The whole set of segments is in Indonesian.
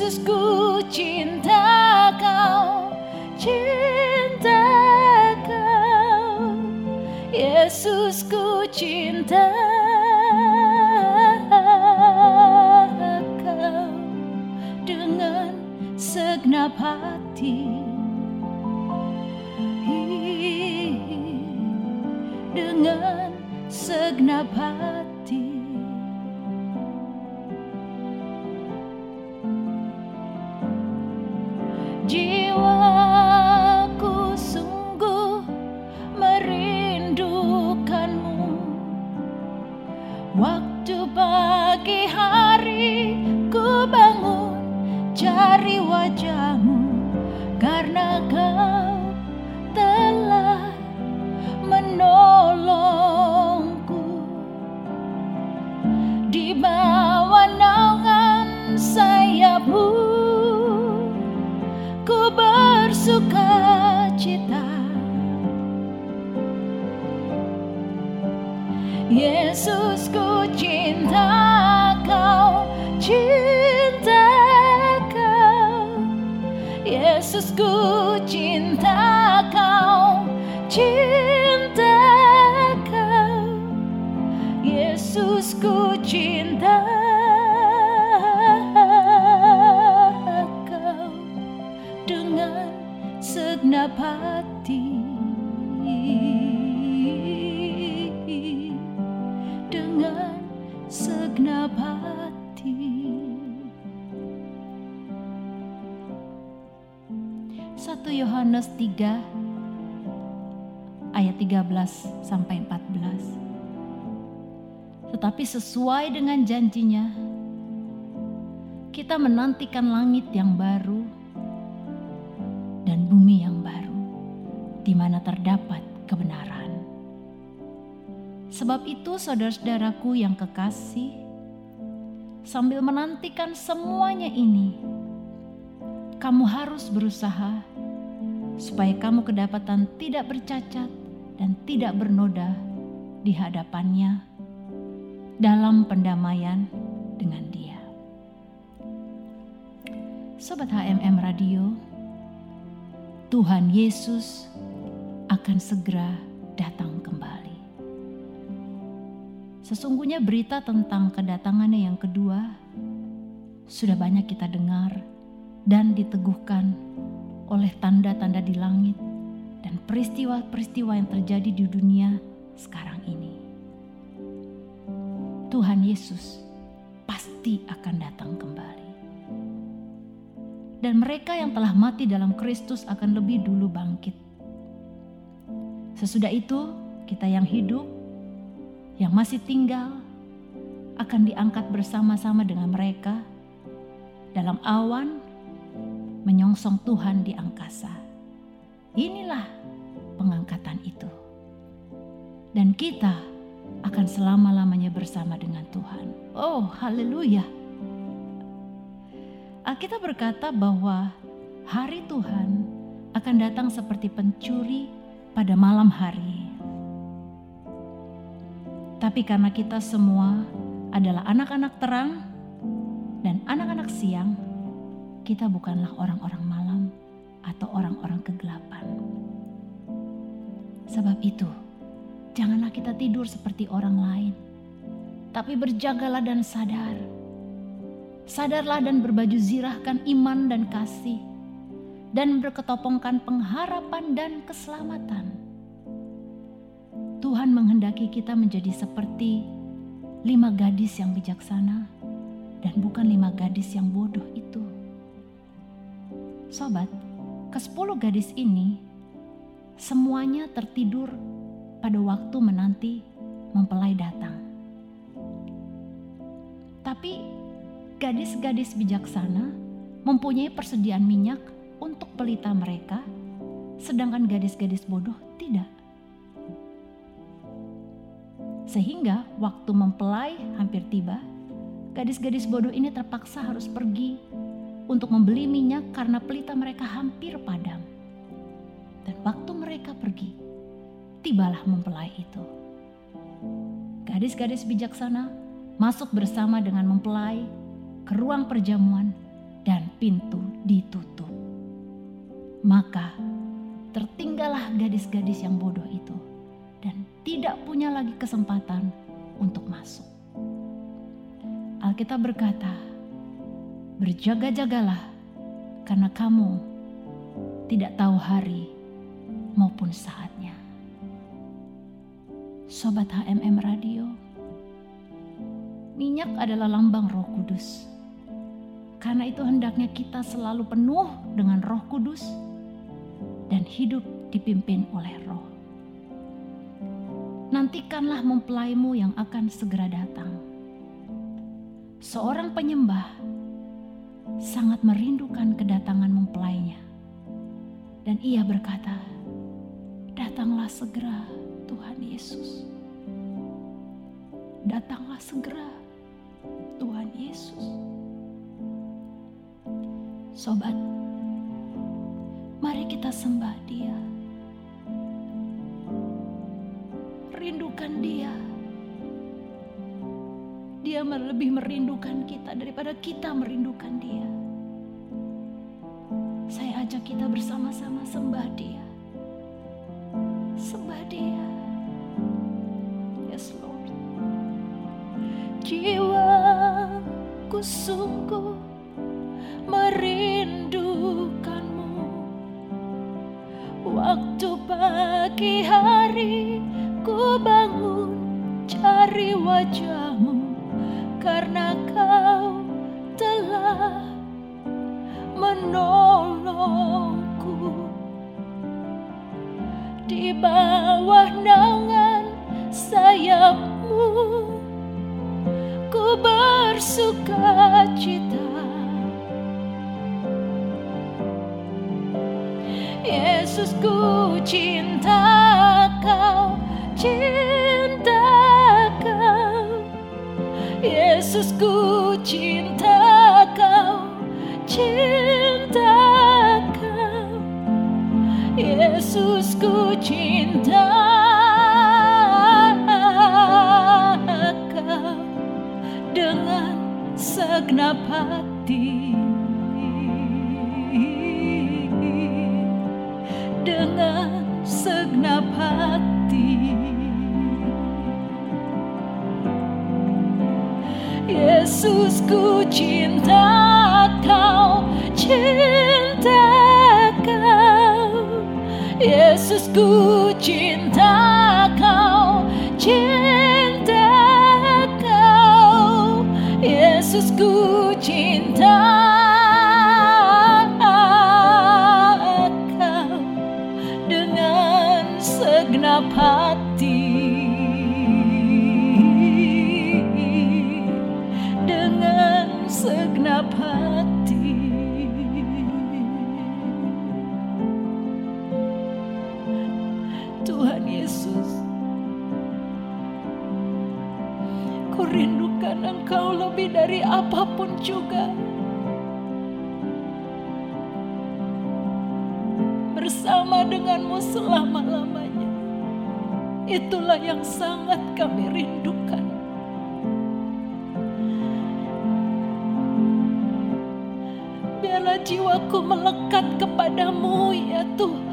Yesus ku cinta kau cinta kau. Yesus ku cinta kau. Dengan segenap hati dengan segenap hati Yohanes 3 ayat 13 sampai 14. Tetapi sesuai dengan janjinya, kita menantikan langit yang baru dan bumi yang baru, di mana terdapat kebenaran. Sebab itu, saudara-saudaraku yang kekasih, sambil menantikan semuanya ini, kamu harus berusaha supaya kamu kedapatan tidak bercacat dan tidak bernoda di hadapannya dalam pendamaian dengan Dia. Sobat HMM Radio, Tuhan Yesus akan segera datang kembali. Sesungguhnya berita tentang kedatangannya yang kedua sudah banyak kita dengar dan diteguhkan oleh tanda-tanda di langit dan peristiwa-peristiwa yang terjadi di dunia sekarang ini. Tuhan Yesus pasti akan datang kembali. Dan mereka yang telah mati dalam Kristus akan lebih dulu bangkit. Sesudah itu, kita yang hidup, yang masih tinggal, akan diangkat bersama-sama dengan mereka dalam awan menyongsong Tuhan di angkasa. Inilah pengangkatan itu. Dan kita akan selama-lamanya bersama dengan Tuhan. Oh, haleluya. Alkitab berkata bahwa hari Tuhan akan datang seperti pencuri pada malam hari. Tapi karena kita semua adalah anak-anak terang dan anak-anak siang, kita bukanlah orang-orang malam atau orang-orang kegelapan. Sebab itu, janganlah kita tidur seperti orang lain, tapi berjagalah dan sadar. Sadarlah dan berbaju zirahkan iman dan kasih, dan berketopongkan pengharapan dan keselamatan. Tuhan menghendaki kita menjadi seperti lima gadis yang bijaksana dan bukan lima gadis yang bodoh itu. Sobat, ke sepuluh gadis ini semuanya tertidur pada waktu menanti mempelai datang. Tapi gadis-gadis bijaksana mempunyai persediaan minyak untuk pelita mereka, sedangkan gadis-gadis bodoh tidak. Sehingga waktu mempelai hampir tiba, gadis-gadis bodoh ini terpaksa harus pergi untuk membeli minyak karena pelita mereka hampir padam. Dan waktu mereka pergi, tibalah mempelai itu. Gadis-gadis bijaksana masuk bersama dengan mempelai ke ruang perjamuan dan pintu ditutup. Maka tertinggallah gadis-gadis yang bodoh itu dan tidak punya lagi kesempatan untuk masuk. Alkitab berkata, "Berjaga-jagalah, karena kamu tidak tahu hari maupun saatnya." Sobat HMM Radio, minyak adalah lambang Roh Kudus. Karena itu, hendaknya kita selalu penuh dengan Roh Kudus dan hidup dipimpin oleh Roh. Nantikanlah mempelaimu yang akan segera datang seorang penyembah sangat merindukan kedatangan mempelainya. Dan ia berkata, "Datanglah segera, Tuhan Yesus. Datanglah segera, Tuhan Yesus." Sobat, mari kita sembah Dia. Rindukan Dia. Dia lebih merindukan kita daripada kita merindukan Dia. Saya ajak kita bersama-sama sembah Dia. Sembah Dia. Yes, Lord. Jiwaku sungguh merindukanmu. Waktu pagi hari ku bangun cari wajahmu karena kau telah menolongku. Di bawah naungan sayapmu ku bersuka cita. Yesus ku cinta ku cinta kau, cinta kau. Yesus ku cinta kau dengan segenap hati. Ku cinta kau, cinta kau. Yesus ku cinta kau, cinta kau. Yesus ku cinta kau dengan segenap hati. Lebih dari apa pun juga. denganmu selama-lamanya. Itulah yang sangat kami rindukan. Biarlah jiwaku melekat kepadamu ya Tuhan.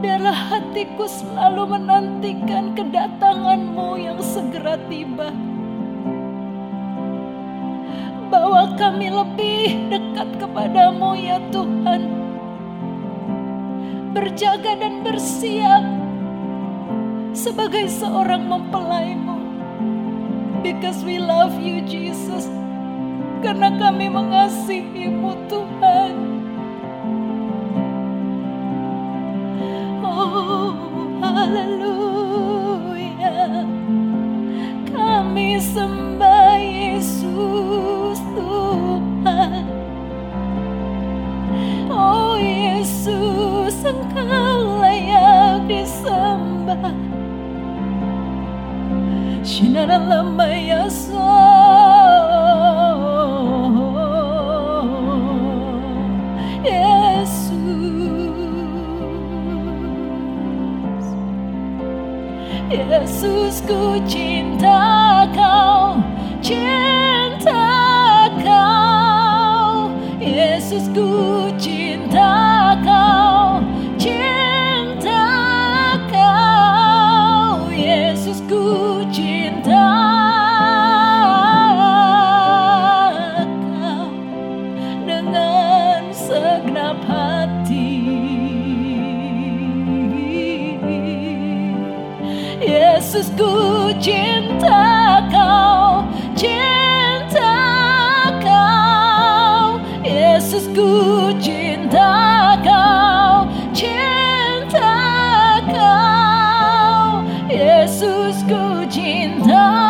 Biarlah hatiku selalu menantikan kedatanganmu yang segera tiba. Bawa kami lebih dekat kepadamu ya Tuhan. Berjaga dan bersiap sebagai seorang mempelaimu. Because we love you Jesus. Karena kami mengasihimu Tuhan. Haleluya. Kami sembah Yesus Tuhan. Oh Yesus, Engkau layak disembah. Shinara lama ya Yesus ku cinta kau Cinta kau. Yesus ku Yesus ku cinta kau Cinta kau. Yesus ku cinta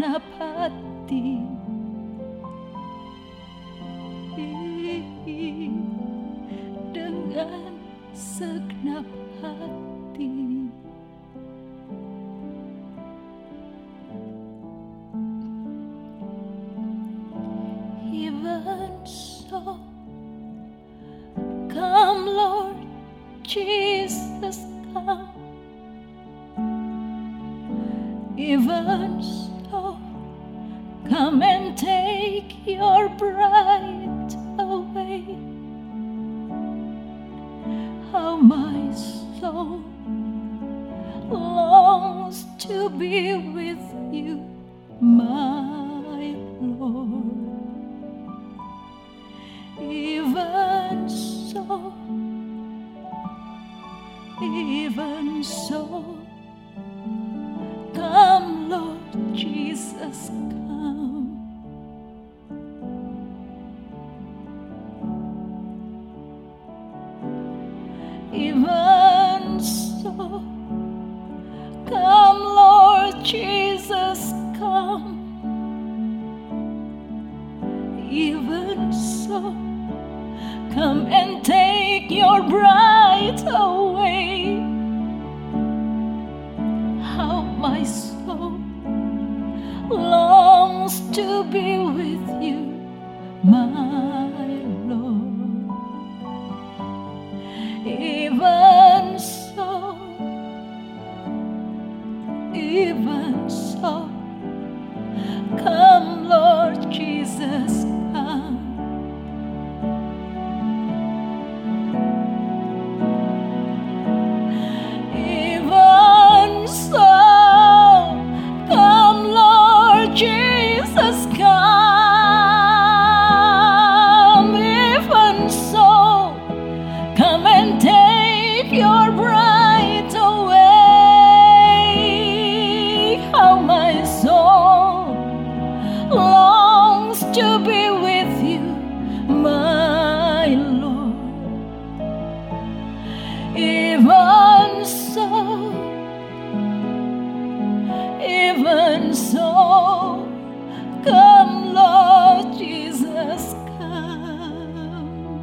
segenap hati dengan segenap hati even so. Come, Lord Jesus, come. even so, even so. soul. Come, Lord Jesus, come.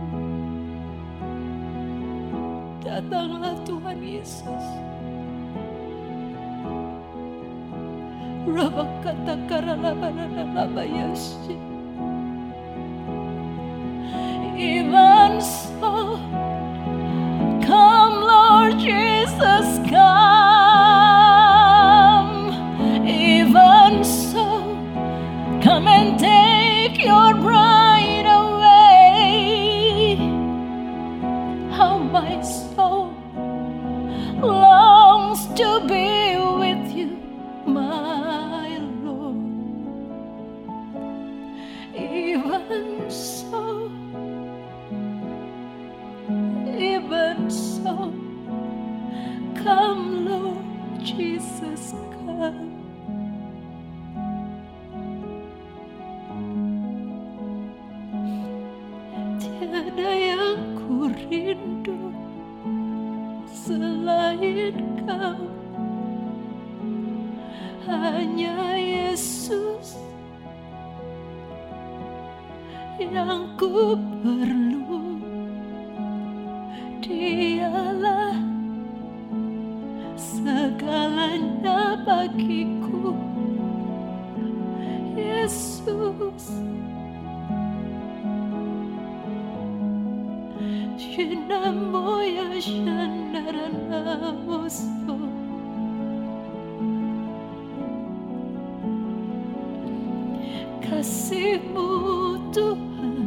Datang Tuhan Yesus. and so Kina moya shanara na Kasihmu Tuhan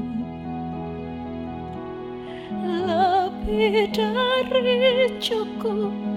Lebih dari cukup.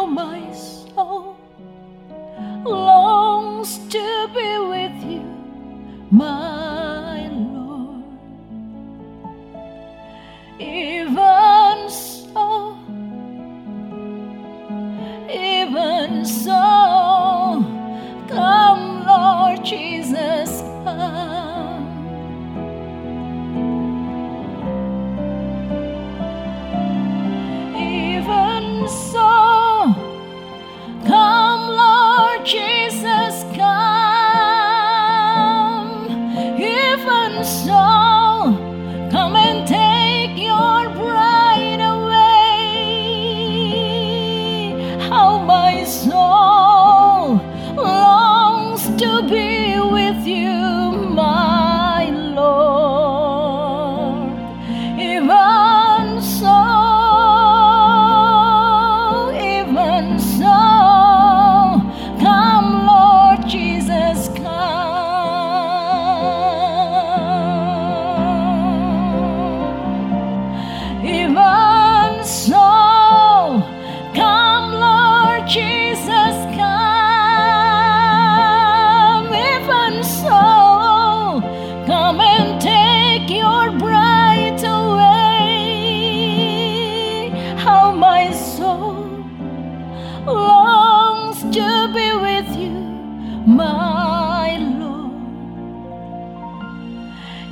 how my soul longs to be with you, my.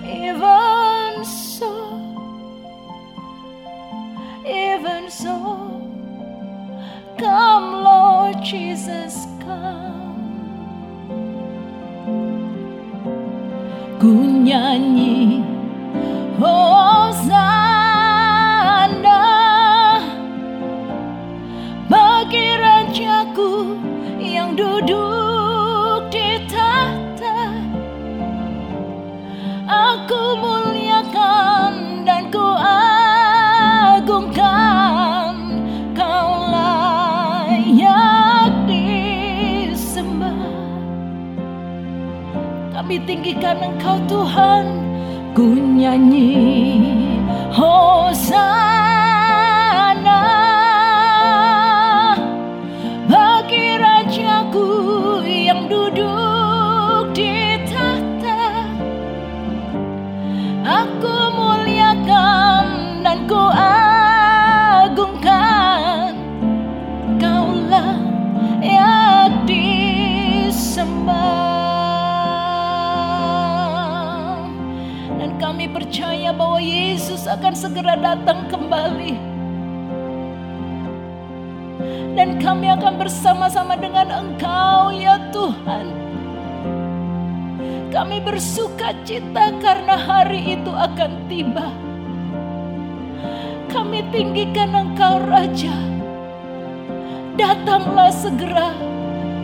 Even so, even so, come, Lord Jesus, come. Ku nyanyi tinggikan engkau Tuhan. Ku nyanyi. bahwa Yesus akan segera datang kembali. Dan kami akan bersama-sama dengan Engkau ya Tuhan. Kami bersuka cita karena hari itu akan tiba. Kami tinggikan Engkau Raja. Datanglah segera.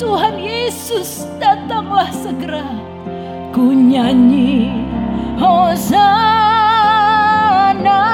Tuhan Yesus datanglah segera. Ku nyanyi Hosanna. know.